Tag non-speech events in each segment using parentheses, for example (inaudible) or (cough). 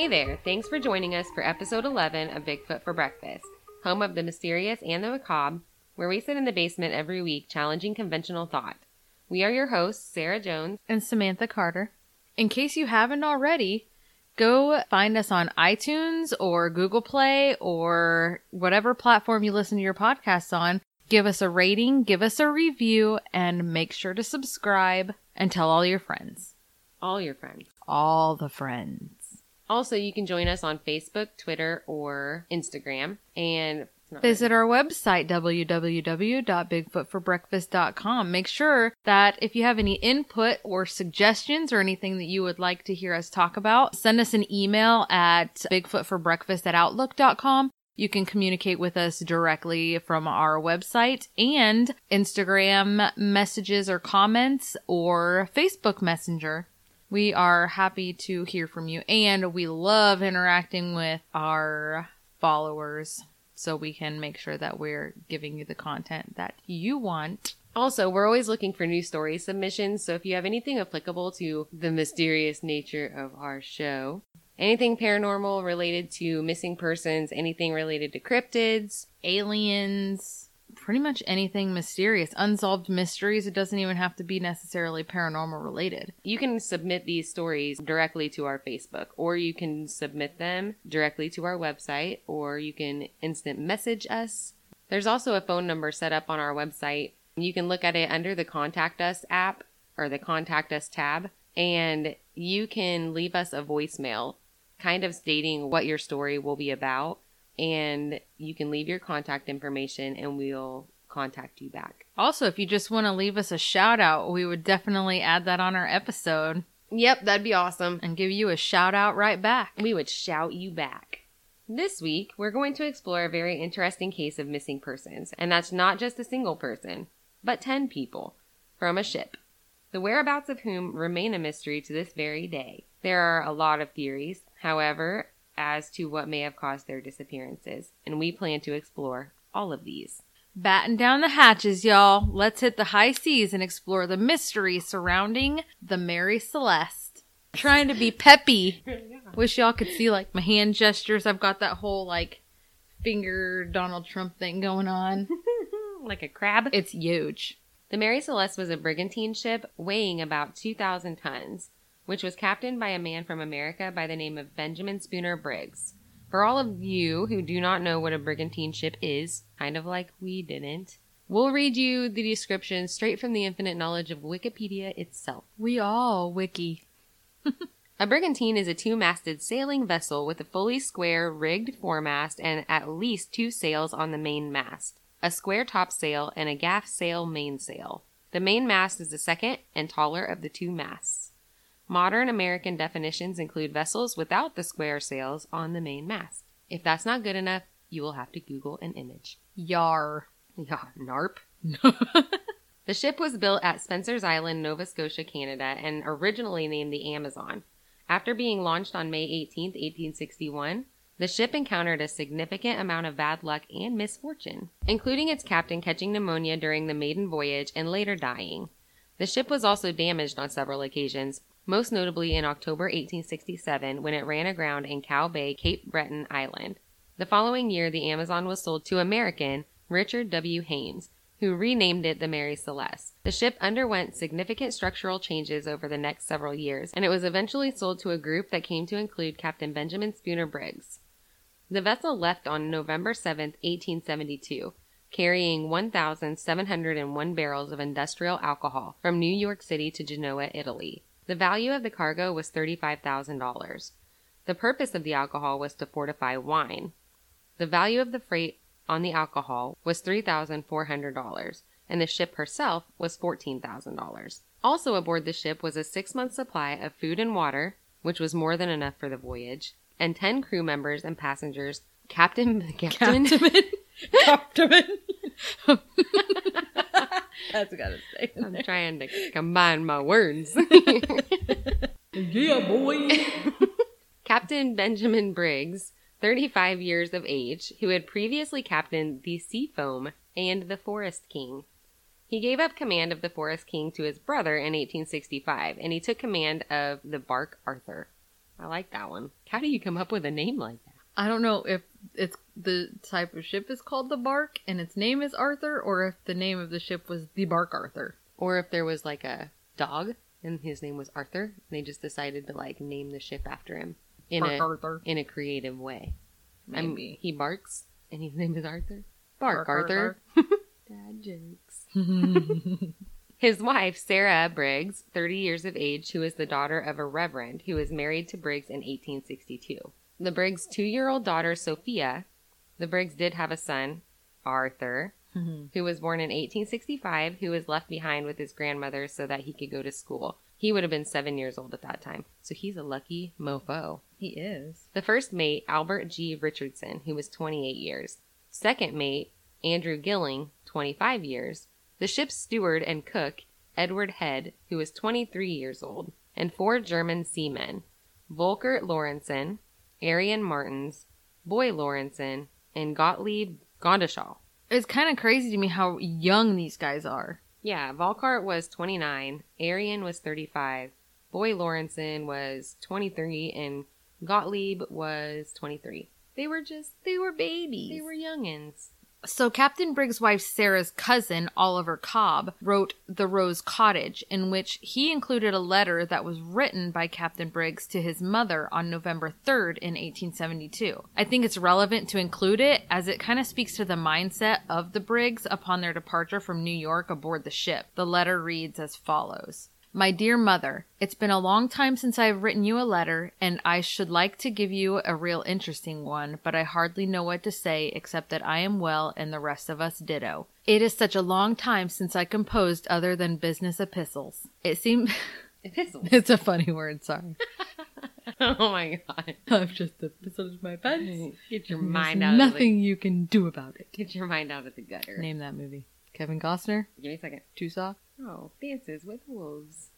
Hey there, thanks for joining us for episode 11 of Bigfoot for Breakfast, home of the mysterious and the macabre, where we sit in the basement every week challenging conventional thought. We are your hosts, Sarah Jones. and Samantha Carter. In case you haven't already, go find us on iTunes or Google Play or whatever platform you listen to your podcasts on. Give us a rating, give us a review, and make sure to subscribe and tell all your friends. All your friends. All the friends. Also, you can join us on Facebook, Twitter, or Instagram. And Visit our website, www.bigfootforbreakfast.com. Make sure that if you have any input or suggestions or anything that you would like to hear us talk about, send us an email at bigfootforbreakfast at outlook.com. You can communicate with us directly from our website and Instagram messages or comments or Facebook Messenger. We are happy to hear from you and we love interacting with our followers so we can make sure that we're giving you the content that you want. Also, we're always looking for new story submissions, so if you have anything applicable to the mysterious nature of our show, anything paranormal related to missing persons, anything related to cryptids, Aliens, pretty much anything mysterious, unsolved mysteries. It doesn't even have to be necessarily paranormal related. you can submit these stories directly to our Facebook, or you can submit them directly to our website, or you can instant message us. There's also a phone number set up on our website. You can look at it under the Contact Us app or the Contact Us tab, and you can leave us a voicemail kind of stating what your story will be about, and you can leave your contact information and we'll contact you back. Also, if you just want to leave us a shout out, we would definitely add that on our episode Yep, that'd be awesome. and give you a shout out right back. we would shout you back. This week, we're going to explore a very interesting case of missing persons, and that's not just a single person, but 10 people from a ship, the whereabouts of whom remain a mystery to this very day. There are a lot of theories, however, as to what may have caused their disappearances, and we plan to explore all of these. Batten down the hatches, y'all. Let's hit the high seas and explore the mystery surrounding the Mary Celeste. Trying to be peppy. Wish y'all could see like my hand gestures. I've got that whole like finger Donald Trump thing going on. (laughs) Like a crab? It's huge. The Mary Celeste was a brigantine ship weighing about 2,000 tons, which was captained by a man from America by the name of Benjamin Spooner Briggs. For all of you who do not know what a brigantine ship is, kind of like we didn't, we'll read you the description straight from the infinite knowledge of Wikipedia itself. We all wiki. (laughs) A brigantine is a two masted sailing vessel with a fully square rigged foremast and at least two sails on the main mast, a square topsail, and a gaff sail mainsail. The main mast is the second and taller of the two masts. Modern American definitions include vessels without the square sails on the main mast. If that's not good enough, you will have to Google an image. Yar. (laughs) Yeah, NARP. (laughs) The ship was built at Spencer's Island, Nova Scotia, Canada, and originally named the Amazon. After being launched on May 18, 1861, the ship encountered a significant amount of bad luck and misfortune, including its captain catching pneumonia during the maiden voyage and later dying. The ship was also damaged on several occasions, most notably in October 1867 when it ran aground in Cow Bay, Cape Breton Island. The following year, the Amazon was sold to American Richard W. Haynes, who renamed it the Mary Celeste. The ship underwent significant structural changes over the next several years, and it was eventually sold to a group that came to include Captain Benjamin Spooner Briggs. The vessel left on November 7, 1872, carrying 1,701 barrels of industrial alcohol from New York City to Genoa, Italy. The value of the cargo was $35,000. The purpose of the alcohol was to fortify wine. The value of the freight on the alcohol was $3,400, and the ship herself was $14,000. Also aboard the ship was a six month supply of food and water, which was more than enough for the voyage, and 10 crew members and passengers. Captain, (laughs) Captain, Captain. (laughs) (laughs) That's gotta stay. in I'm there. trying to combine my words. (laughs) Yeah, boy. (laughs) Captain Benjamin Briggs 35 years of age, who had previously captained the Seafoam and the Forest King. He gave up command of the Forest King to his brother in 1865, and he took command of the Bark Arthur. I like that one. How do you come up with a name like that? I don't know if it's the type of ship is called the Bark and its name is Arthur, or if the name of the ship was the Bark Arthur. Or if there was like a dog and his name was Arthur, and they just decided to like name the ship after him in Bark a Arthur. in a creative way. I'm- Maybe. he barks and his name is Arthur. Bark, Bark Arthur. (laughs) Dad jokes. (laughs) His wife, Sarah Briggs, 30 years of age, who is the daughter of a reverend who was married to Briggs in 1862. The Briggs' two year old daughter, Sophia, the Briggs did have a son, Arthur, mm-hmm. who was born in 1865, who was left behind with his grandmother so that he could go to school. He would have been seven years old at that time, so he's a lucky mofo. he is. The first mate, Albert G. Richardson, who was 28 years. Second mate, Andrew Gilling, 25 years. The ship's steward and cook, Edward Head, who was 23 years old. And four German seamen, Volkert Lorenzen, Arian Martins, Boy Lorenzen, and Gottlieb Gondeschall. It's kind of crazy to me how young these guys are. Yeah, Volkert was 29, Arian was 35, Boy Lorenzen was 23, and Gottlieb was 23. They were just, They were babies. they were youngins. So Captain Briggs' wife Sarah's cousin, Oliver Cobb, wrote The Rose Cottage, in which he included a letter that was written by Captain Briggs to his mother on November 3rd in 1872. I think it's relevant to include it as it kind of speaks to the mindset of the Briggs upon their departure from New York aboard the ship. The letter reads as follows. My dear mother, it's been a long time since I have written you a letter, and I should like to give you a real interesting one, but I hardly know what to say except that I am well and the rest of us ditto. It is such a long time since I composed other than business epistles. It seems (laughs) Epistle. it's a funny word, sorry. (laughs) oh my god. I've just epistled my pants. Get your mind out of nothing you can do about it. Get your mind out of the gutter. Name that movie. Kevin Costner, Give me a second. Tusaw. Oh, dances with wolves.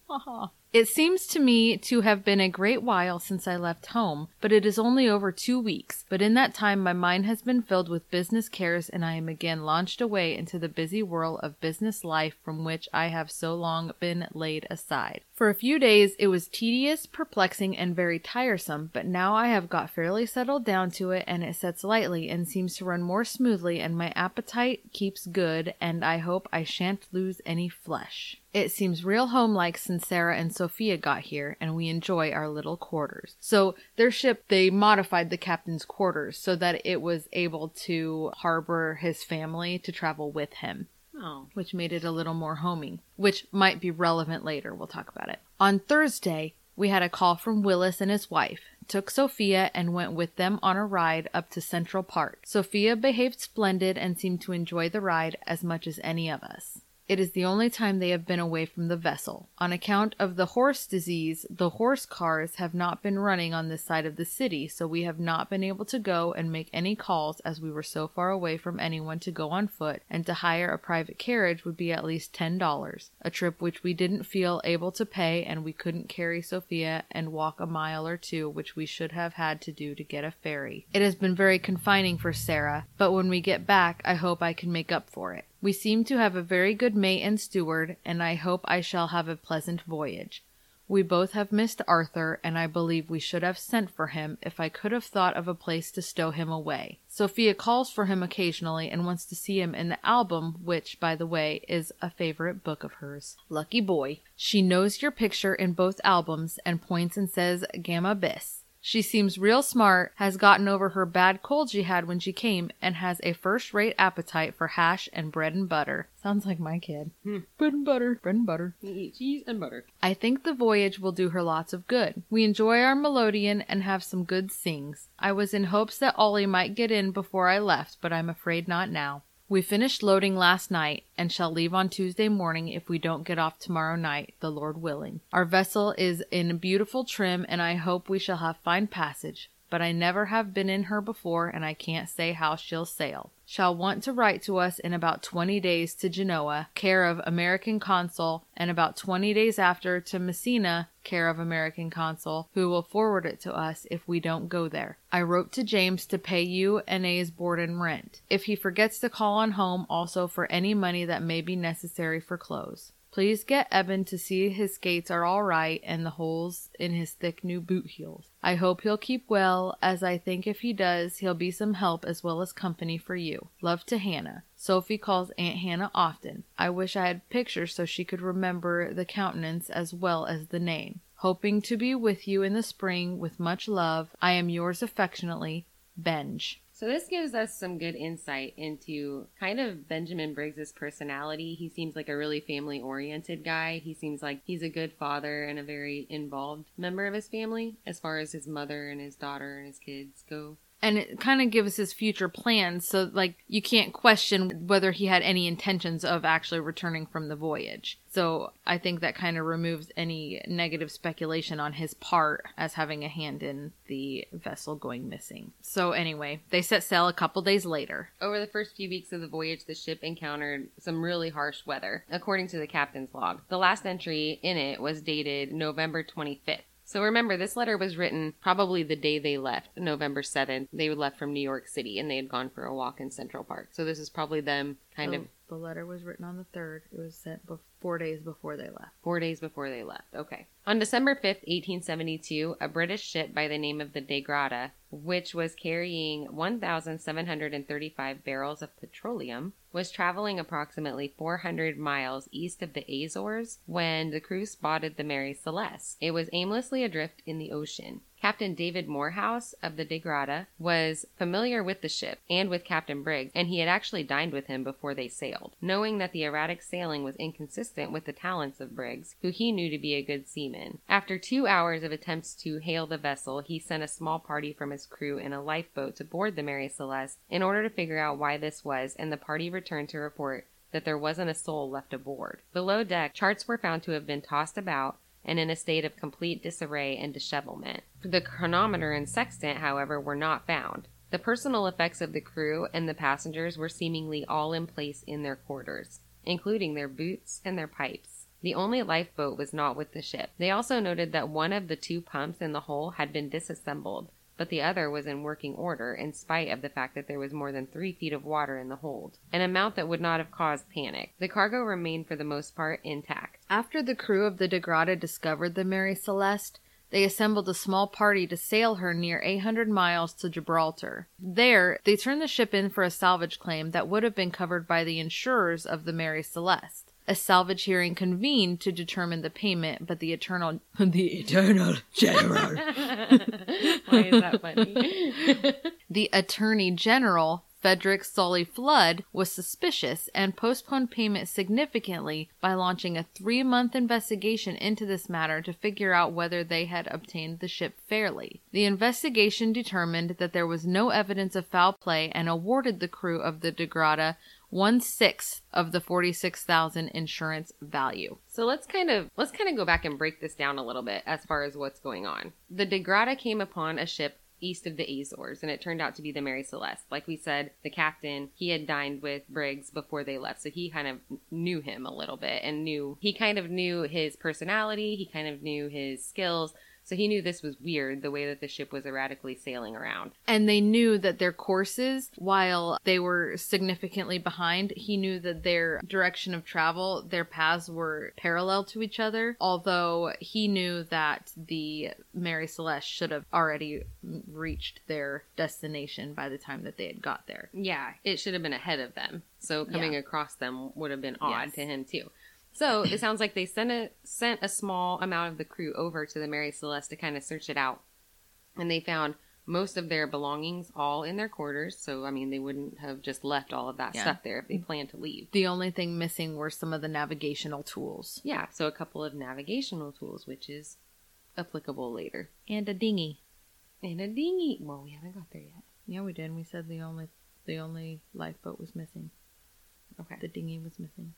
It seems to me to have been a great while since I left home, but it is only over two weeks. But in that time, my mind has been filled with business cares, and I am again launched away into the busy whirl of business life from which I have so long been laid aside. For a few days, it was tedious, perplexing, and very tiresome, but now I have got fairly settled down to it, and it sets lightly and seems to run more smoothly, and my appetite keeps good, and I hope I shan't lose any flesh. It seems real homelike since Sarah and Sophia got here, and we enjoy our little quarters. So their ship, they modified the captain's quarters so that it was able to harbor his family to travel with him Oh. which made it a little more homey, which might be relevant later. We'll talk about it. On Thursday, we had a call from Willis and his wife, took Sophia and went with them on a ride up to Central Park. Sophia behaved splendid and seemed to enjoy the ride as much as any of us. It is the only time they have been away from the vessel. On account of the horse disease, the horse cars have not been running on this side of the city, so we have not been able to go and make any calls as we were so far away from anyone to go on foot, and to hire a private carriage would be at least ten dollars. A trip which we didn't feel able to pay, and we couldn't carry Sophia and walk a mile or two, which we should have had to do to get a ferry. It has been very confining for Sarah, but when we get back, I hope I can make up for it. We seem to have a very good mate and steward, and I hope I shall have a pleasant voyage. We both have missed Arthur, and I believe we should have sent for him if I could have thought of a place to stow him away. Sophia calls for him occasionally and wants to see him in the album, which, by the way, is a favorite book of hers. Lucky boy. She knows your picture in both albums and points and says Gamma Bis. She seems real smart, has gotten over her bad cold she had when she came, and has a first rate appetite for hash and bread and butter. Sounds like my kid. Hmm. Bread and butter. Bread and butter. Cheese and butter. I think the voyage will do her lots of good. We enjoy our melodeon and have some good sings. I was in hopes that Ollie might get in before I left, but I'm afraid not now. We finished loading last night and shall leave on Tuesday morning if we don't get off tomorrow night, the Lord willing. Our vessel is in beautiful trim and I hope we shall have fine passage. But I never have been in her before, and I can't say how she'll sail. Shall want to write to us in about 20 days to Genoa, care of American Consul, and about 20 days after to Messina, care of American Consul, who will forward it to us if we don't go there. I wrote to James to pay you and A's board and rent. If he forgets to call on home, also for any money that may be necessary for clothes. Please get Eben to see his skates are all right and the holes in his thick new boot heels. I hope he'll keep well, as I think if he does, he'll be some help as well as company for you. Love to Hannah. Sophie calls Aunt Hannah often. I wish I had pictures so she could remember the countenance as well as the name. Hoping to be with you in the spring with much love. I am yours affectionately, Benj. So this gives us some good insight into kind of Benjamin Briggs's personality. He seems like a really family oriented guy. He seems like he's a good father and a very involved member of his family as far as his mother and his daughter and his kids go. And it kind of gives his future plans so like you can't question whether he had any intentions of actually returning from the voyage so i think that kind of removes any negative speculation on his part as having a hand in the vessel going missing so anyway they set sail a couple days later Over the first few weeks of the voyage, the ship encountered some really harsh weather, according to the captain's log. The last entry in it was dated November 25th. So remember, this letter was written probably the day they left, November 7th. They left from New York City and they had gone for a walk in Central Park. So this is probably them kind of the letter was written on the 3rd it was sent bef- four days before they left four days before they left. Okay. On December 5th, 1872, a British ship by the name of the Dei Gratia, which was carrying 1,735 barrels of petroleum, was traveling approximately 400 miles east of the Azores when the crew spotted the Mary Celeste. It was aimlessly adrift in the ocean. Captain David Morehouse of the Dei Gratia was familiar with the ship and with Captain Briggs, and he had actually dined with him before they sailed. Knowing that the erratic sailing was inconsistent with the talents of Briggs, who he knew to be a good seaman. After two hours of attempts to hail the vessel, he sent a small party from his crew in a lifeboat to board the Mary Celeste in order to figure out why this was, and the party returned to report that there wasn't a soul left aboard. Below deck, charts were found to have been tossed about and in a state of complete disarray and dishevelment. The chronometer and sextant, however, were not found. The personal effects of the crew and the passengers were seemingly all in place in their quarters, including their boots and their pipes. The only lifeboat was not with the ship. They also noted that one of the two pumps in the hull had been disassembled, but the other was in working order in spite of the fact that there was more than three feet of water in the hold, an amount that would not have caused panic. The cargo remained for the most part intact. After the crew of the Dei Gratia discovered the Mary Celeste, they assembled a small party to sail her near 800 miles to Gibraltar. There, they turned the ship in for a salvage claim that would have been covered by the insurers of the Mary Celeste. A salvage hearing convened to determine the payment, but the eternal (laughs) the eternal general (laughs) Why is that funny? (laughs) the Attorney General, Frederick Solly Flood, was suspicious and postponed payment significantly by launching a three month investigation into this matter to figure out whether they had obtained the ship fairly. The investigation determined that there was no evidence of foul play and awarded the crew of the Dei Gratia one sixth of the forty six thousand insurance value. So let's kind of let's kind of go back and break this down a little bit as far as what's going on. The Dei Gratia came upon a ship east of the Azores, and it turned out to be the Mary Celeste. Like we said, the captain he had dined with Briggs before they left, so he kind of knew him a little bit and knew he kind of knew his personality, he kind of knew his skills. So he knew this was weird, the way that the ship was erratically sailing around. And they knew that their courses, while they were significantly behind, he knew that their direction of travel, their paths were parallel to each other. Although he knew that the Mary Celeste should have already reached their destination by the time that they had got there. Yeah, it should have been ahead of them. So coming Yeah. across them would have been odd Yes. to him too. So it sounds like they sent a sent a small amount of the crew over to the Mary Celeste to kind of search it out, and they found most of their belongings all in their quarters. So I mean, they wouldn't have just left all of that Yeah. stuff there if they planned to leave. The only thing missing were some of the navigational tools Yeah, so a couple of navigational tools, which is applicable later, and a dinghy. and a dinghy. Well, we haven't got there yet. Yeah, we did. We said the only the only lifeboat was missing. Okay. The dinghy was missing.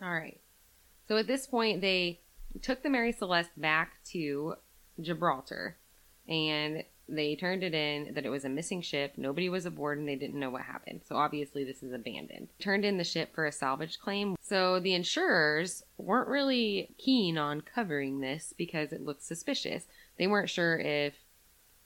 All right. So at this point, they took the Mary Celeste back to Gibraltar, and They turned it in that it was a missing ship, nobody was aboard, and they didn't know what happened. So obviously, this is abandoned. Turned in the ship for a salvage claim. So the insurers weren't really keen on covering this because it looked suspicious. They weren't sure if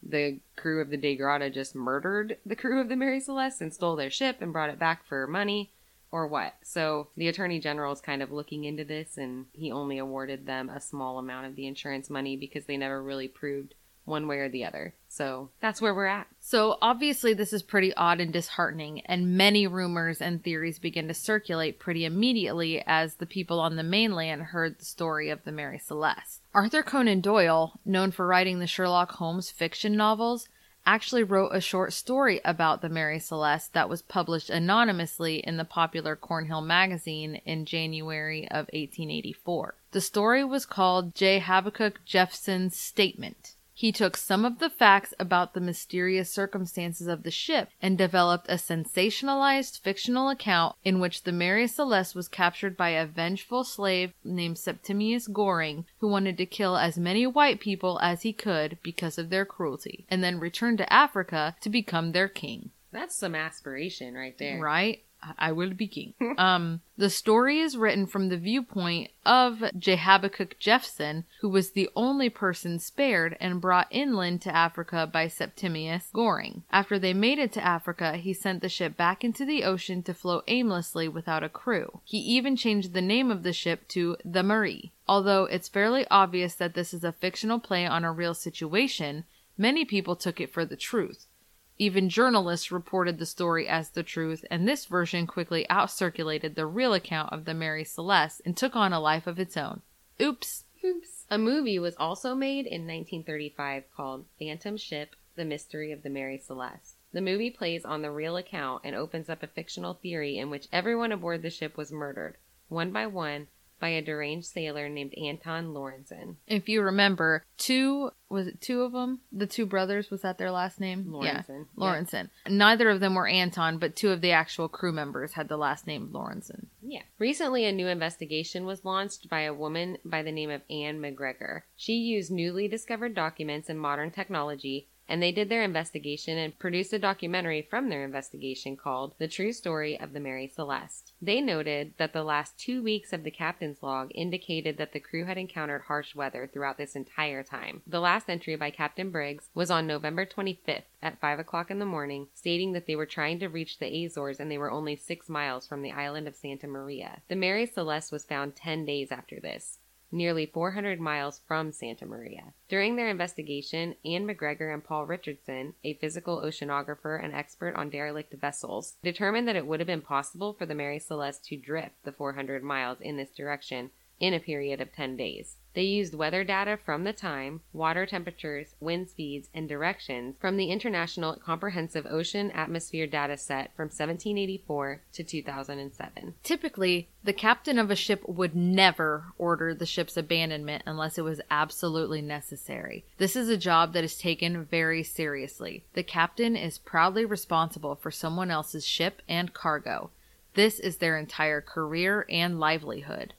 the crew of the Dei Gratia just murdered the crew of the Mary Celeste and stole their ship and brought it back for money or what. So the attorney general is kind of looking into this and he only awarded them a small amount of the insurance money because they never really proved one way or the other. So that's where we're at. So obviously this is pretty odd and disheartening and many rumors and theories begin to circulate pretty immediately as the people on the mainland heard the story of the Mary Celeste. Arthur Conan Doyle, known for writing the Sherlock Holmes fiction novels, actually wrote a short story about the Mary Celeste that was published anonymously in the popular Cornhill magazine in January of 1884. The story was called J. Habakkuk Jephson's Statement. He took some of the facts about the mysterious circumstances of the ship and developed a sensationalized fictional account in which the Mary Celeste was captured by a vengeful slave named Septimius Goring, who wanted to kill as many white people as he could because of their cruelty, and then return to Africa to become their king. That's some aspiration right there. Right? I will be king. (laughs) um, the story is written from the viewpoint of J. Habakkuk Jephson, who was the only person spared and brought inland to Africa by Septimius Goring. After they made it to Africa, he sent the ship back into the ocean to float aimlessly without a crew. He even changed the name of the ship to the Marie. Although it's fairly obvious that this is a fictional play on a real situation, many people took it for the truth. Even journalists reported the story as the truth, and this version quickly outcirculated the real account of the Mary Celeste and took on a life of its own. Oops. Oops. A movie was also made in 1935 called Phantom Ship The Mystery of the Mary Celeste. The movie plays on the real account and opens up a fictional theory in which everyone aboard the ship was murdered, one by one, by a deranged sailor named Anton Lorenzen. If you remember, two was it two of them? The two brothers was that their last name? Yeah, Lorenzen. Lorenzen. Neither of them were Anton, but two of the actual crew members had the last name Lorenzen. Yeah. Recently, a new investigation was launched by a woman by the name of Anne McGregor. She used newly discovered documents and modern technology, and they did their investigation and produced a documentary from their investigation called The True Story of the Mary Celeste. They noted that the last two weeks of the captain's log indicated that the crew had encountered harsh weather throughout this entire time. The last entry by Captain Briggs was on November 25th at 5 o'clock in the morning, stating that they were trying to reach the Azores and they were only six miles from the island of Santa Maria. The Mary Celeste was found 10 days after this nearly 400 miles from Santa Maria. During their investigation, Anne McGregor and Paul Richardson, a physical oceanographer and expert on derelict vessels, determined that it would have been possible for the Mary Celeste to drift the 400 miles in this direction in a period of 10 days. They used weather data from the time, water temperatures, wind speeds, and directions from the International Comprehensive Ocean Atmosphere Data Set from 1784 to 2007. Typically, the captain of a ship would never order the ship's abandonment unless it was absolutely necessary. This is a job that is taken very seriously. The captain is proudly responsible for someone else's ship and cargo. This is their entire career and livelihood.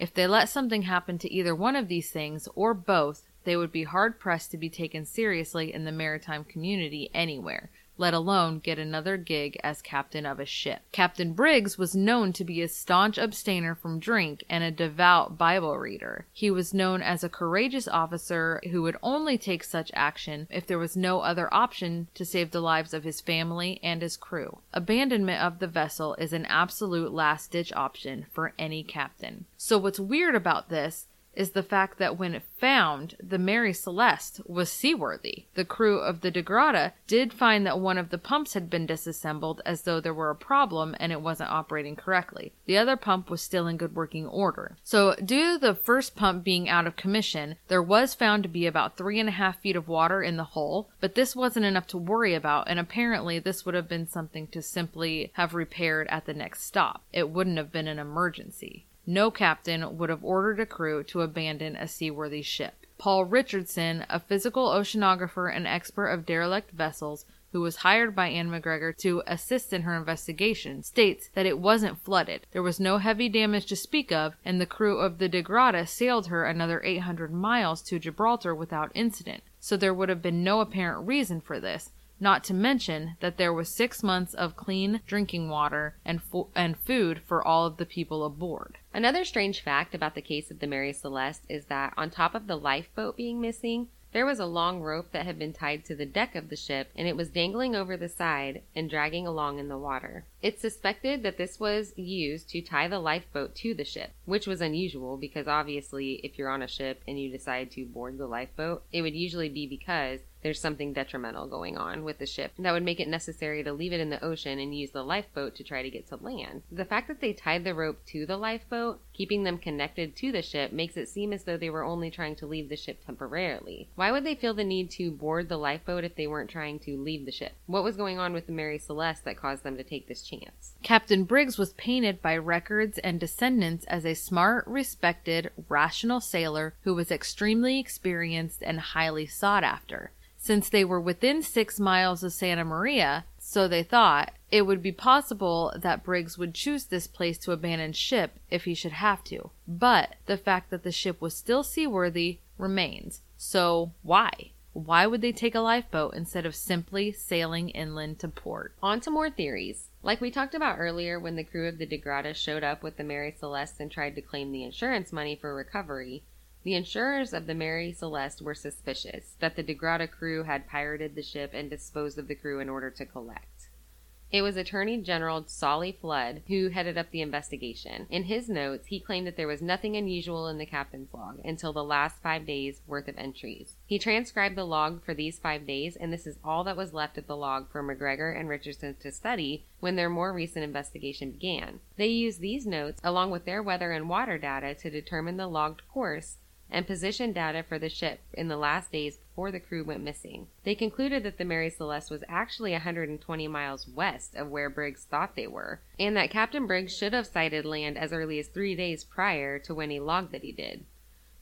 If they let something happen to either one of these things, or both, they would be hard pressed to be taken seriously in the maritime community anywhere, let alone get another gig as captain of a ship. Captain Briggs was known to be a staunch abstainer from drink and a devout Bible reader. He was known as a courageous officer who would only take such action if there was no other option to save the lives of his family and his crew. Abandonment of the vessel is an absolute last ditch option for any captain. So what's weird about this is the fact that when it found, the Mary Celeste was seaworthy. The crew of the Dei Gratia did find that one of the pumps had been disassembled as though there were a problem and it wasn't operating correctly. The other pump was still in good working order. So, due to the first pump being out of commission, there was found to be about three and a half feet of water in the hull, but this wasn't enough to worry about, and apparently this would have been something to simply have repaired at the next stop. It wouldn't have been an emergency no captain would have ordered a crew to abandon a seaworthy ship. Paul Richardson, a physical oceanographer and expert of derelict vessels, who was hired by Anne McGregor to assist in her investigation, states that it wasn't flooded. There was no heavy damage to speak of, and the crew of the Dei Gratia sailed her another 800 miles to Gibraltar without incident. so there would have been no apparent reason for this. Not to mention that there was six months of clean drinking water and, fo- and food for all of the people aboard. Another strange fact about the case of the Mary Celeste is that on top of the lifeboat being missing, there was a long rope that had been tied to the deck of the ship and it was dangling over the side and dragging along in the water. It's suspected that this was used to tie the lifeboat to the ship, which was unusual because obviously if you're on a ship and you decide to board the lifeboat, it would usually be because there's something detrimental going on with the ship that would make it necessary to leave it in the ocean and use the lifeboat to try to get to land. The fact that they tied the rope to the lifeboat, keeping them connected to the ship, makes it seem as though they were only trying to leave the ship temporarily. Why would they feel the need to board the lifeboat if they weren't trying to leave the ship? What was going on with the Mary Celeste that caused them to take this chance? Captain Briggs was painted by records and descendants as a smart, respected, rational sailor who was extremely experienced and highly sought after. Since they were within six miles of Santa Maria, so they thought, it would be possible that Briggs would choose this place to abandon ship if he should have to. But the fact that the ship was still seaworthy remains. So why? Why would they take a lifeboat instead of simply sailing inland to port? On to more theories. Like we talked about earlier when the crew of the Dei Gratia showed up with the Mary Celeste and tried to claim the insurance money for recovery, the insurers of the Mary Celeste were suspicious that the Dei Gratia crew had pirated the ship and disposed of the crew in order to collect. It was Attorney General Solly Flood who headed up the investigation. In his notes, he claimed that there was nothing unusual in the captain's log until the last five days worth of entries. He transcribed the log for these five days, and this is all that was left of the log for McGregor and Richardson to study when their more recent investigation began. They used these notes, along with their weather and water data, to determine the logged course and position data for the ship in the last days before the crew went missing. They concluded that the Mary Celeste was actually 120 miles west of where Briggs thought they were, and that Captain Briggs should have sighted land as early as three days prior to when he logged that he did.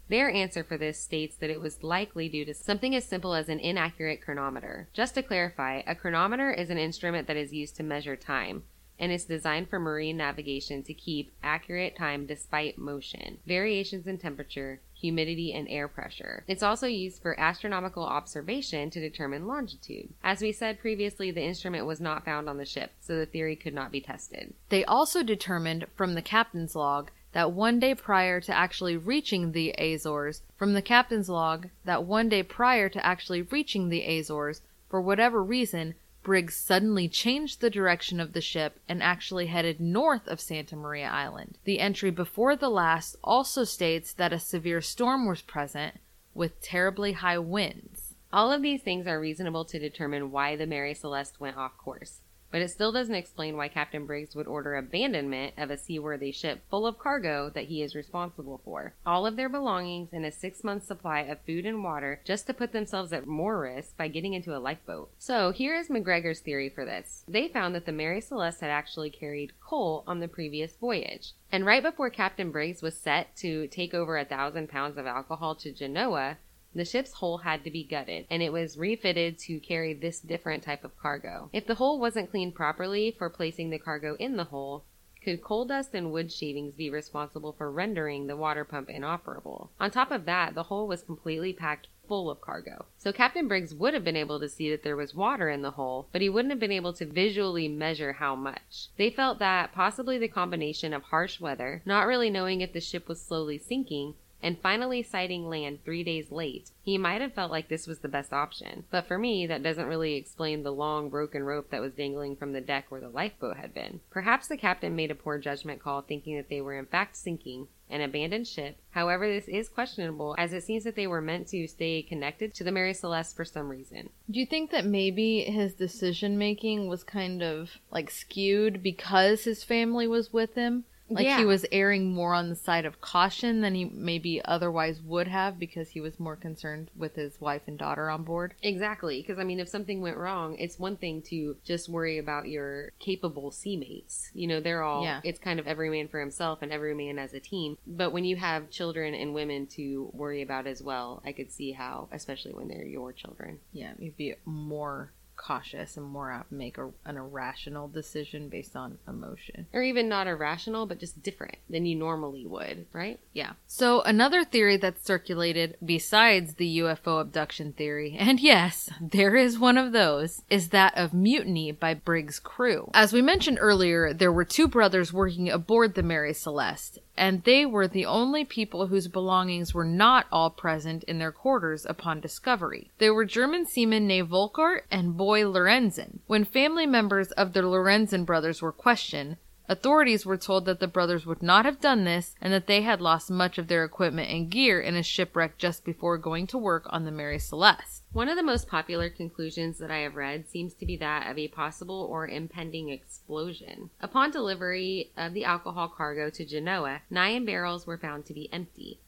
Their answer for this states that it was likely due to something as simple as an inaccurate chronometer. Just to clarify, a chronometer is an instrument that is used to measure time and is designed for marine navigation to keep accurate time despite motion, variations in temperature, humidity, and air pressure. It's also used for astronomical observation to determine longitude. As we said previously, the instrument was not found on the ship, so the theory could not be tested. They also determined from the captain's log that one day prior to actually reaching the Azores, from the captain's log, that one day prior to actually reaching the Azores, for whatever reason, Briggs suddenly changed the direction of the ship and actually headed north of Santa Maria Island. The entry before the last also states that a severe storm was present with terribly high winds. All of these things are reasonable to determine why the Mary Celeste went off course. But it still doesn't explain why Captain Briggs would order abandonment of a seaworthy ship full of cargo that he is responsible for. All of their belongings and a six month supply of food and water just to put themselves at more risk by getting into a lifeboat. So here is McGregor's theory for this. They found that the Mary Celeste had actually carried coal on the previous voyage. And right before Captain Briggs was set to take over a thousand pounds of alcohol to Genoa, the ship's hull had to be gutted, and it was refitted to carry this different type of cargo. If the hull wasn't cleaned properly for placing the cargo in the hull, could coal dust and wood shavings be responsible for rendering the water pump inoperable? On top of that, the hull was completely packed full of cargo. So Captain Briggs would have been able to see that there was water in the hole, but he wouldn't have been able to visually measure how much. They felt that possibly the combination of harsh weather, not really knowing if the ship was slowly sinking, and finally sighting land three days late, he might have felt like this was the best option. But for me, that doesn't really explain the long broken rope that was dangling from the deck where the lifeboat had been. Perhaps the captain made a poor judgment call thinking that they were in fact sinking an abandoned ship. However, this is questionable as it seems that they were meant to stay connected to the Mary Celeste for some reason. Do you think that maybe his decision making was kind of like skewed because his family was with him? Like Yeah. he was erring more on the side of caution than he maybe otherwise would have because he was more concerned with his wife and daughter on board. Exactly, because I mean, if something went wrong, it's one thing to just worry about your capable seamates. You know, they're all, Yeah. it's kind of every man for himself and every man as a team. But when you have children and women to worry about as well, I could see how, especially when they're your children. Yeah, you'd be more cautious and more apt to make a, an irrational decision based on emotion. Or even not irrational, but just different than you normally would, right? Yeah. So another theory that's circulated besides the UFO abduction theory, (laughs) and yes, there is one of those, is that of mutiny by Briggs' crew. As we mentioned earlier, there were two brothers working aboard the Mary Celeste, and they were the only people whose belongings were not all present in their quarters upon discovery. They were German seamen named Volkert and Boy Lorenzen. When family members of the Lorenzen brothers were questioned, Authorities were told that the brothers would not have done this and that they had lost much of their equipment and gear in a shipwreck just before going to work on the Mary Celeste. One of the most popular conclusions that I have read seems to be that of a possible or impending explosion. Upon delivery of the alcohol cargo to Genoa, nine barrels were found to be empty.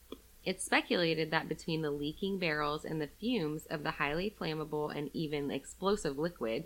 It's speculated that between the leaking barrels and the fumes of the highly flammable and even explosive liquid,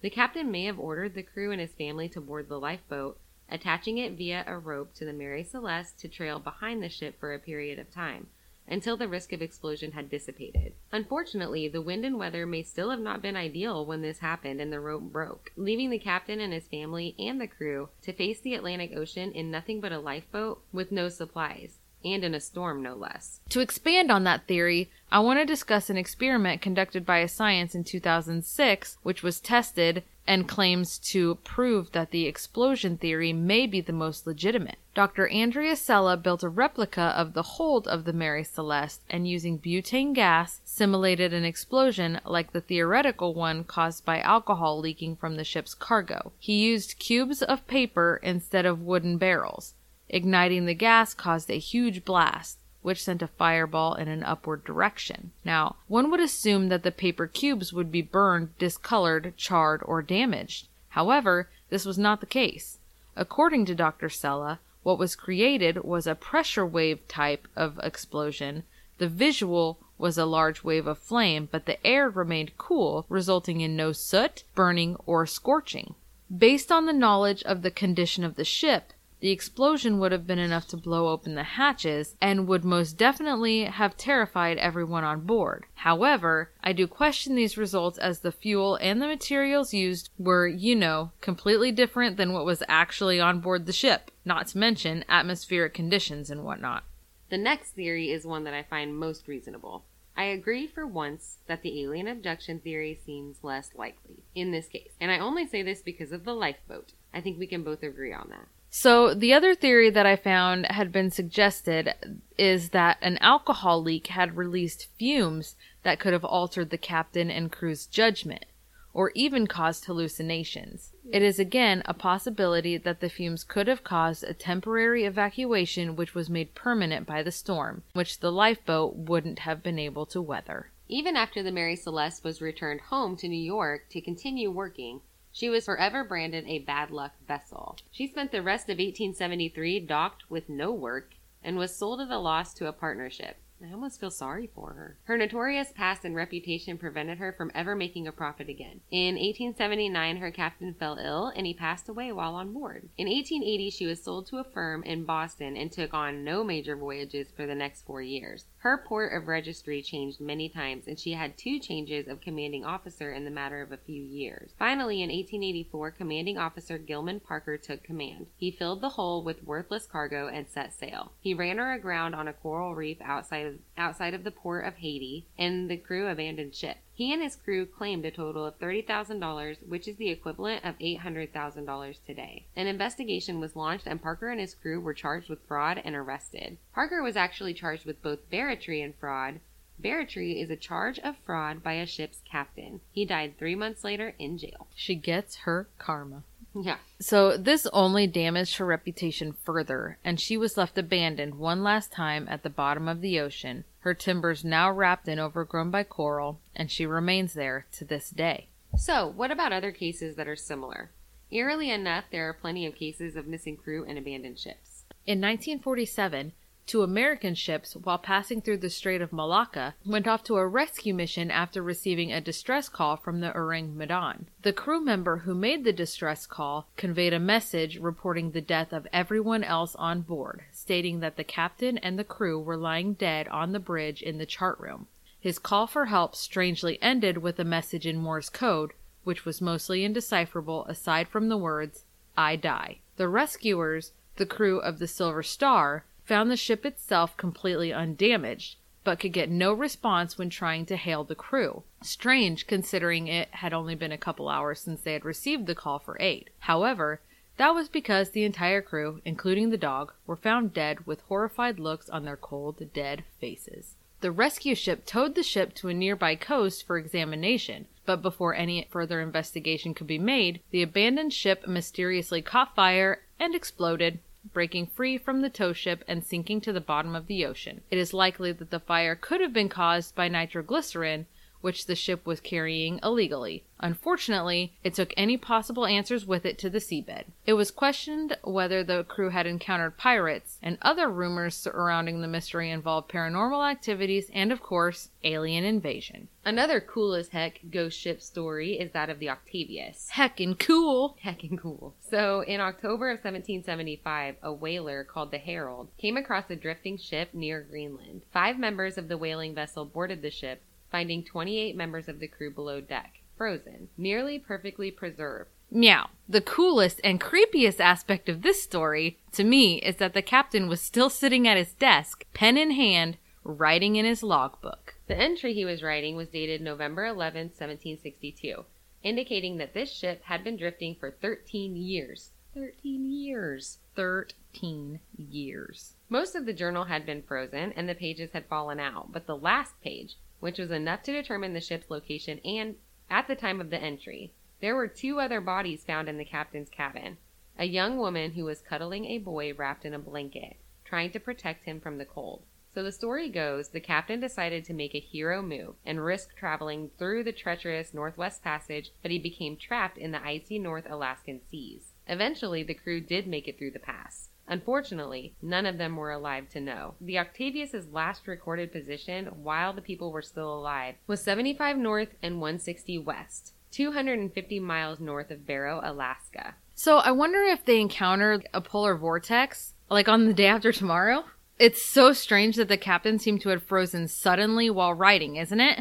the captain may have ordered the crew and his family to board the lifeboat, attaching it via a rope to the Mary Celeste to trail behind the ship for a period of time, until the risk of explosion had dissipated. Unfortunately, the wind and weather may still have not been ideal when this happened and the rope broke, leaving the captain and his family and the crew to face the Atlantic Ocean in nothing but a lifeboat with no supplies. And in a storm, no less. To expand on that theory, I want to discuss an experiment conducted by a science in 2006, which was tested and claims to prove that the explosion theory may be the most legitimate. Dr. Andrea Sella built a replica of the hold of the Mary Celeste and using butane gas simulated an explosion like the theoretical one caused by alcohol leaking from the ship's cargo. He used cubes of paper instead of wooden barrels. Igniting the gas caused a huge blast which sent a fireball in an upward direction. Now, one would assume that the paper cubes would be burned, discolored, charred, or damaged. However, this was not the case. According to Dr. Sella, what was created was a pressure wave type of explosion. The visual was a large wave of flame, but the air remained cool, resulting in no soot, burning, or scorching. Based on the knowledge of the condition of the ship, the explosion would have been enough to blow open the hatches and would most definitely have terrified everyone on board. However, I do question these results as the fuel and the materials used were, you know, completely different than what was actually on board the ship, not to mention atmospheric conditions and whatnot. The next theory is one that I find most reasonable. I agree for once that the alien abduction theory seems less likely in this case, and I only say this because of the lifeboat. I think we can both agree on that. So, the other theory that I found had been suggested is that an alcohol leak had released fumes that could have altered the captain and crew's judgment, or even caused hallucinations. It is again a possibility that the fumes could have caused a temporary evacuation which was made permanent by the storm, which the lifeboat wouldn't have been able to weather. Even after the Mary Celeste was returned home to New York to continue working, she was forever branded a bad luck vessel. She spent the rest of 1873 docked with no work and was sold at a loss to a partnership. I almost feel sorry for her. Her notorious past and reputation prevented her from ever making a profit again. In 1879, her captain fell ill and he passed away while on board. In 1880, she was sold to a firm in Boston and took on no major voyages for the next four years. Her port of registry changed many times, and she had two changes of commanding officer in the matter of a few years. Finally, in 1884, commanding officer Gilman Parker took command. He filled the hull with worthless cargo and set sail. He ran her aground on a coral reef outside of, outside of the port of Haiti, and the crew abandoned ship. He and his crew claimed a total of $30,000, which is the equivalent of $800,000 today. An investigation was launched, and Parker and his crew were charged with fraud and arrested. Parker was actually charged with both barratry and fraud. Barratry is a charge of fraud by a ship's captain. He died three months later in jail. She gets her karma. Yeah. So this only damaged her reputation further, and she was left abandoned one last time at the bottom of the ocean, her timbers now wrapped and overgrown by coral, and she remains there to this day. So, what about other cases that are similar? Eerily enough, there are plenty of cases of missing crew and abandoned ships. In 1947, two American ships, while passing through the Strait of Malacca, went off to a rescue mission after receiving a distress call from the Ourang Medan. The crew member who made the distress call conveyed a message reporting the death of everyone else on board, stating that the captain and the crew were lying dead on the bridge in the chart room. His call for help strangely ended with a message in Morse code, which was mostly indecipherable aside from the words, I die. The rescuers, the crew of the Silver Star, found the ship itself completely undamaged, but could get no response when trying to hail the crew. Strange considering it had only been a couple hours since they had received the call for aid. However, that was because the entire crew, including the dog, were found dead with horrified looks on their cold, dead faces. The rescue ship towed the ship to a nearby coast for examination, but before any further investigation could be made, the abandoned ship mysteriously caught fire and exploded, breaking free from the tow ship and sinking to the bottom of the ocean. It is likely that the fire could have been caused by nitroglycerin, which the ship was carrying illegally. Unfortunately, it took any possible answers with it to the seabed. It was questioned whether the crew had encountered pirates, and other rumors surrounding the mystery involved paranormal activities and, of course, alien invasion. Another cool as heck ghost ship story is that of the Octavius. Heckin' cool! Heckin' cool. So, in October of 1775, a whaler called the Herald came across a drifting ship near Greenland. Five members of the whaling vessel boarded the ship, finding 28 members of the crew below deck, frozen, nearly perfectly preserved. Meow. The coolest and creepiest aspect of this story, to me, is that the captain was still sitting at his desk, pen in hand, writing in his logbook. The entry he was writing was dated November 11, 1762, indicating that this ship had been drifting for 13 years. 13 years. 13 years. Most of the journal had been frozen and the pages had fallen out, but the last page, which was enough to determine the ship's location and at the time of the entry, there were two other bodies found in the captain's cabin. A young woman who was cuddling a boy wrapped in a blanket, trying to protect him from the cold. So the story goes the captain decided to make a hero move and risk traveling through the treacherous Northwest Passage, but he became trapped in the icy North Alaskan seas. Eventually, the crew did make it through the pass. Unfortunately, none of them were alive to know. The Octavius's last recorded position while the people were still alive was 75 north and 160 west, 250 miles north of Barrow, Alaska. So I wonder if they encountered a polar vortex, like on the day after tomorrow? It's so strange that the captain seemed to have frozen suddenly while writing, isn't it?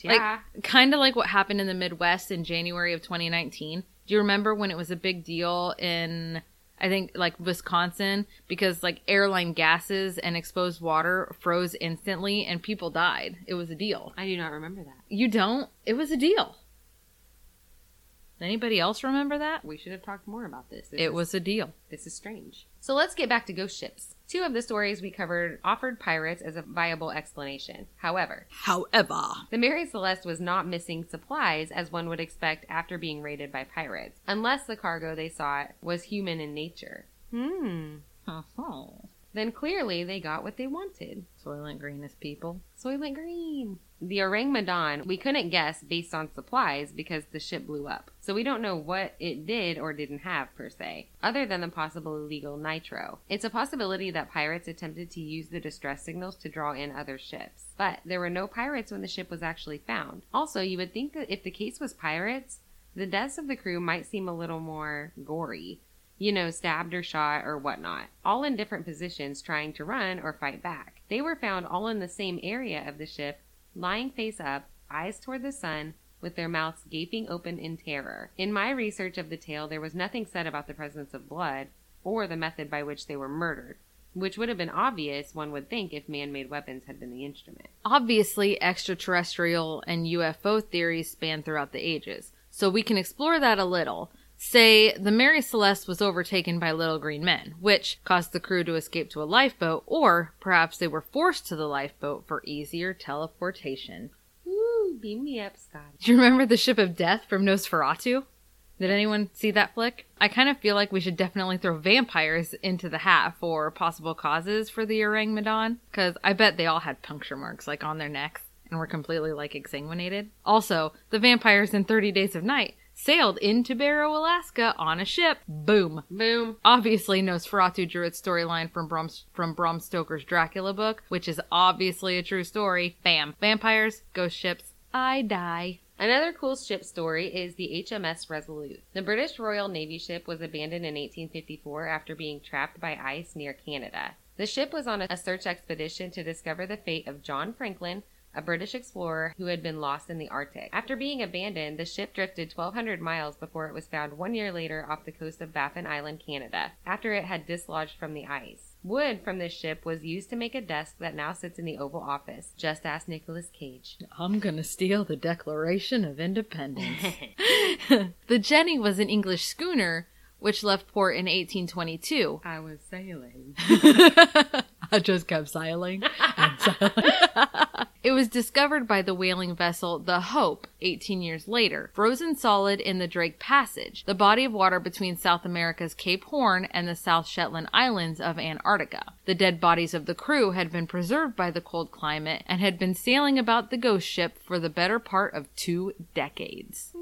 Yeah. Like, kind of like what happened in the Midwest in January of 2019. Do you remember when it was a big deal in, I think, like Wisconsin because like airline gases and exposed water froze instantly and people died? It was a deal. I do not remember that. You don't? It was a deal. Anybody else remember that? We should have talked more about this. This It is- was a deal. This is strange. So let's get back to ghost ships. Two of the stories we covered offered pirates as a viable explanation. However, However, the Mary Celeste was not missing supplies as one would expect after being raided by pirates, unless the cargo they sought was human in nature. Hmm. uh-huh. Then clearly they got what they wanted. Soylent Green is people. Soylent Green. The Ourang Medan, we couldn't guess based on supplies because the ship blew up. So we don't know what it did or didn't have per se, other than the possible illegal nitro. It's a possibility that pirates attempted to use the distress signals to draw in other ships. But there were no pirates when the ship was actually found. Also, you would think that if the case was pirates, the deaths of the crew might seem a little more gory. You know, stabbed or shot or whatnot, all in different positions trying to run or fight back. They were found all in the same area of the ship, lying face up, eyes toward the sun, with their mouths gaping open in terror. In my research of the tale, there was nothing said about the presence of blood or the method by which they were murdered, which would have been obvious, one would think, if man made weapons had been the instrument. Obviously, extraterrestrial and UFO theories span throughout the ages, so we can explore that a little. Say the Mary Celeste was overtaken by little green men, which caused the crew to escape to a lifeboat, or perhaps they were forced to the lifeboat for easier teleportation. Woo, beam me up, Scott. Do you remember the Ship of Death from Nosferatu? Did anyone see that flick? I kind of feel like we should definitely throw vampires into the hat for possible causes for the Ourang Medan, because I bet they all had puncture marks like on their necks and were completely like exsanguinated. Also, the vampires in 30 Days of Night sailed into Barrow, Alaska on a ship. Boom. Boom. Obviously, Nosferatu drew its storyline from Bram, from Bram Stoker's Dracula book, which is obviously a true story. Bam. Vampires, ghost ships, I die. Another cool ship story is the HMS Resolute. The British Royal Navy ship was abandoned in 1854 after being trapped by ice near Canada. The ship was on a search expedition to discover the fate of John Franklin, a British explorer who had been lost in the Arctic. After being abandoned, the ship drifted 1,200 miles before it was found one year later off the coast of Baffin Island, Canada, after it had dislodged from the ice. Wood from this ship was used to make a desk that now sits in the Oval Office. Just ask Nicolas Cage. I'm gonna steal the Declaration of Independence. (laughs) (laughs) the Jenny was an English schooner which left port in 1822. I was sailing. (laughs) I just kept sailing and sailing. It was discovered by the whaling vessel the Hope 18 years later, frozen solid in the Drake Passage, the body of water between South America's Cape Horn and the South Shetland Islands of Antarctica. The dead bodies of the crew had been preserved by the cold climate and had been sailing about the ghost ship for the better part of two decades.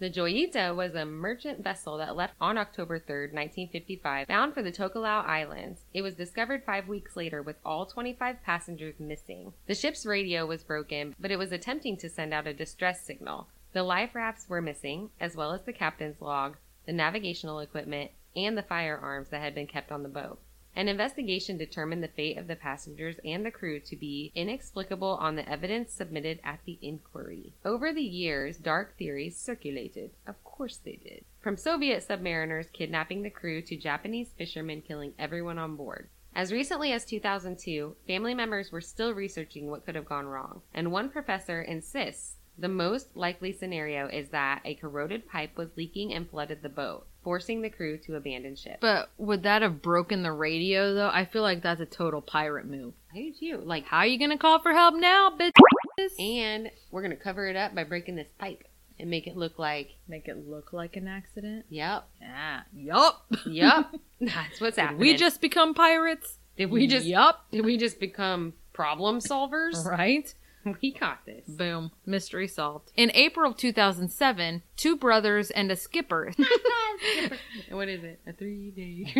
The Joyita was a merchant vessel that left on October 3, 1955, bound for the Tokelau Islands. It was discovered five weeks later with all 25 passengers missing. The ship's radio was broken, but it was attempting to send out a distress signal. The life rafts were missing, as well as the captain's log, the navigational equipment, and the firearms that had been kept on the boat. An investigation determined the fate of the passengers and the crew to be inexplicable on the evidence submitted at the inquiry. Over the years, dark theories circulated. Of course they did. From Soviet submariners kidnapping the crew to Japanese fishermen killing everyone on board. As recently as 2002, family members were still researching what could have gone wrong, and one professor insists the most likely scenario is that a corroded pipe was leaking and flooded the boat, forcing the crew to abandon ship. But would that have broken the radio though? I feel like that's a total pirate move. I do too. Like, How are you gonna call for help now, bitch? and we're gonna cover it up by breaking this pipe and make it look like, Make it look like an accident? yep, Yeah. Yup. Ah, yep, (laughs) that's what's Did happening. we just become pirates? did we just Yup. did we just become problem solvers? (laughs) Right? (laughs) We got this. Boom. Mystery solved. In April of 2007, two brothers and a skipper, (laughs) (laughs) what is it? A three day.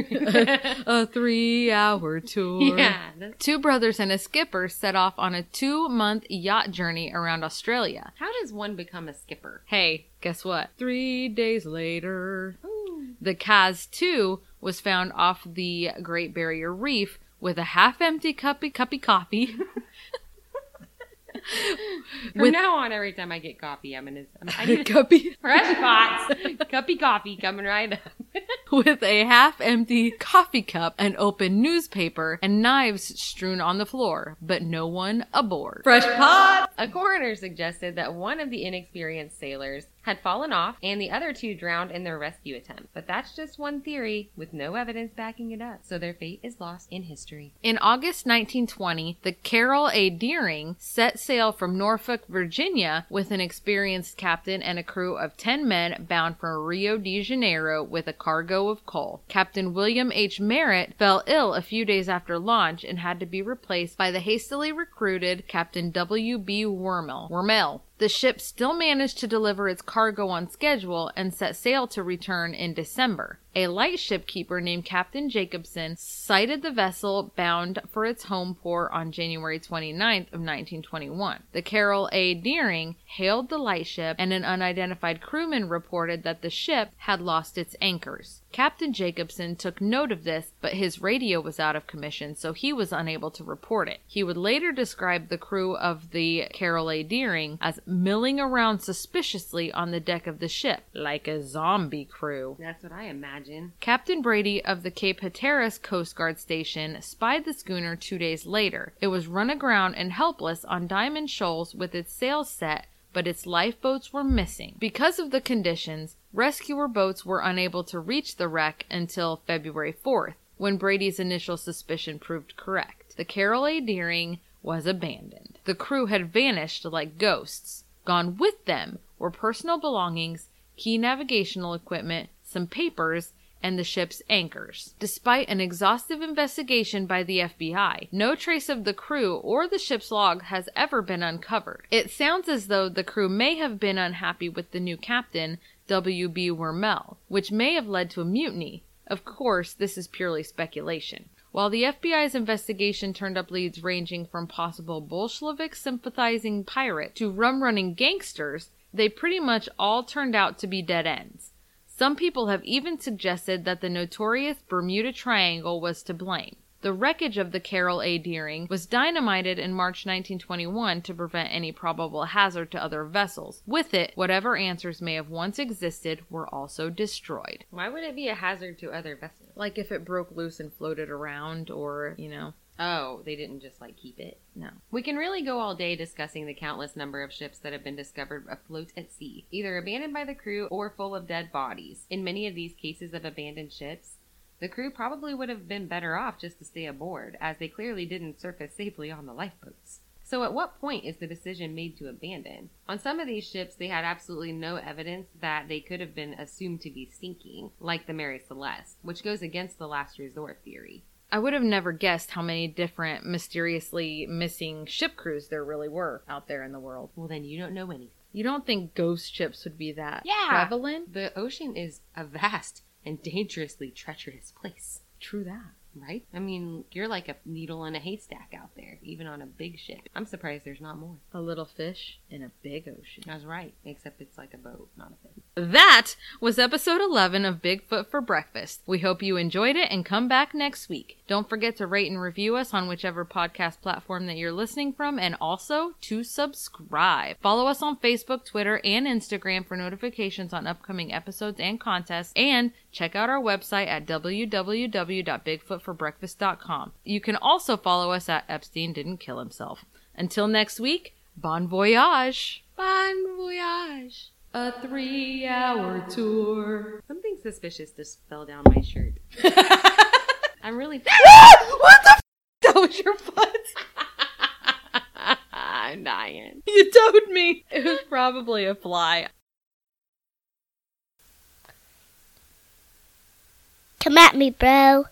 a three hour tour. yeah. That's, Two brothers and a skipper set off on a two month yacht journey around Australia. how does one become a skipper? Hey, guess what? Three days later, Ooh. the Kaz 2 was found off the Great Barrier Reef with a half empty cuppy cuppy coffee. From With- now on, every time I get coffee, I'm gonna. I'm, I need (laughs) a cuppy fresh pots, cuppy coffee coming right up. (laughs) with a half empty coffee cup, an open newspaper, and knives strewn on the floor, but no one aboard. Fresh pot! A coroner suggested that one of the inexperienced sailors had fallen off and the other two drowned in their rescue attempt. But that's just one theory with no evidence backing it up, so their fate is lost in history. In August 1920, the Carroll A. Deering set sail from Norfolk, Virginia, with an experienced captain and a crew of 10 men bound for Rio de Janeiro with a cargo of coal. Captain William H. Merritt fell ill a few days after launch and had to be replaced by the hastily recruited Captain W. B. Wormell. Wormell. The ship still managed to deliver its cargo on schedule and set sail to return in December. A lightship keeper named Captain Jacobson sighted the vessel bound for its home port on January 29th of 1921. The Carroll A. Deering hailed the lightship and an unidentified crewman reported that the ship had lost its anchors. Captain Jacobson took note of this, but his radio was out of commission, so he was unable to report it. He would later describe the crew of the Carroll A. Deering as milling around suspiciously on the deck of the ship, like a zombie crew. That's what I imagine. Captain Brady of the Cape Hatteras Coast Guard Station spied the schooner two days later. It was run aground and helpless on Diamond Shoals with its sails set, but its lifeboats were missing. Because of the conditions, rescuer boats were unable to reach the wreck until February 4th, when Brady's initial suspicion proved correct. The Carroll A. Deering was abandoned. The crew had vanished like ghosts. Gone with them were personal belongings, key navigational equipment, some papers, and the ship's anchors. Despite an exhaustive investigation by the FBI, no trace of the crew or the ship's log has ever been uncovered. It sounds as though the crew may have been unhappy with the new captain, W.B. Wormell, which may have led to a mutiny. Of course, this is purely speculation. While the FBI's investigation turned up leads ranging from possible Bolshevik sympathizing pirate to rum running gangsters, they pretty much all turned out to be dead ends. Some people have even suggested that the notorious Bermuda Triangle was to blame. The wreckage of the Carroll A. Deering was dynamited in March 1921 to prevent any probable hazard to other vessels. With it, whatever answers may have once existed were also destroyed. Why would it be a hazard to other vessels? Like if it broke loose and floated around, or, you know, Oh, they didn't just like keep it. no. We can really go all day discussing the countless number of ships that have been discovered afloat at sea, either abandoned by the crew or full of dead bodies. In many of these cases of abandoned ships, the crew probably would have been better off just to stay aboard, as they clearly didn't surface safely on the lifeboats. So, at what point is the decision made to abandon? On some of these ships, they had absolutely no evidence that they could have been assumed to be sinking, like the Mary Celeste, which goes against the last resort theory. I would have never guessed how many different mysteriously missing ship crews there really were out there in the world. Well, then you don't know anything. You don't think ghost ships would be that Yeah. prevalent? The ocean is a vast and dangerously treacherous place, True that. Right? I mean, you're like a needle in a haystack out there, even on a big ship. I'm surprised there's not more. A little fish in a big ocean. That's right, except it's like a boat, not a fish. That was episode 11 of Bigfoot for Breakfast. We hope you enjoyed it and come back next week. Don't forget to rate and review us on whichever podcast platform that you're listening from and also to subscribe. Follow us on Facebook, Twitter, and Instagram for notifications on upcoming episodes and contests and check out our website at www.bigfootforbreakfast.com. You can also follow us at Epstein Didn't Kill Himself. Until next week, bon voyage! Bon voyage! A three hour tour. Something suspicious just fell down my shirt. (laughs) I'm really. (laughs) what the f- That was your foot. (laughs) I'm dying. You told me. It was probably a fly. Come at me, bro.